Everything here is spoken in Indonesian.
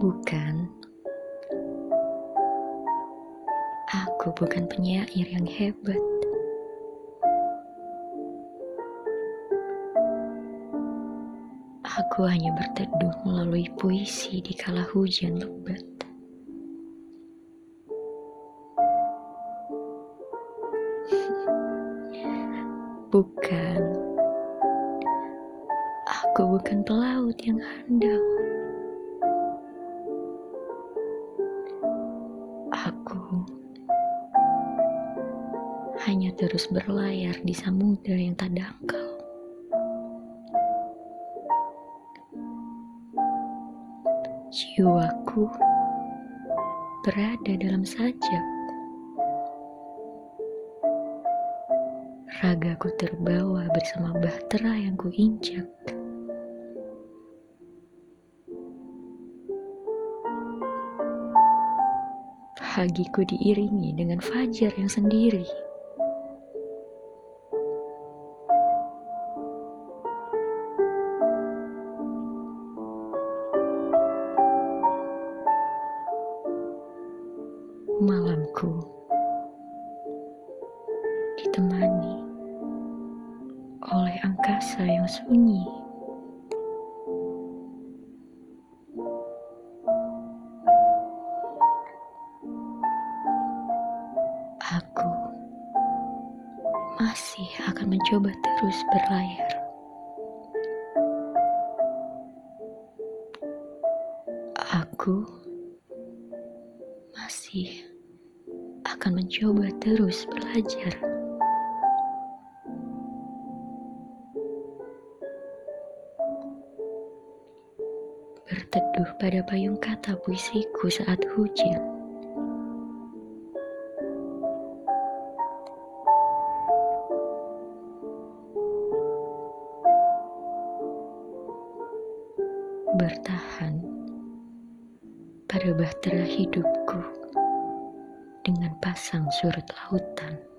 Bukan, aku bukan penyair yang hebat. Aku hanya berteduh melalui puisi di kala hujan lebat. Bukan, aku bukan pelaut yang handal. Hanya terus berlayar di samudera yang tak dangkal. Jiwaku berada dalam sajak. Ragaku terbawa bersama bahtera yang kuinjak. Pagiku diiringi dengan fajar yang sendiri. Malamku ditemani oleh angkasa yang sunyi. Aku masih akan mencoba terus berlayar. Aku masih akan mencoba terus belajar. Berteduh pada payung kata puisiku saat hujan. Bertahan pada bahtera hidupku dengan pasang surut lautan.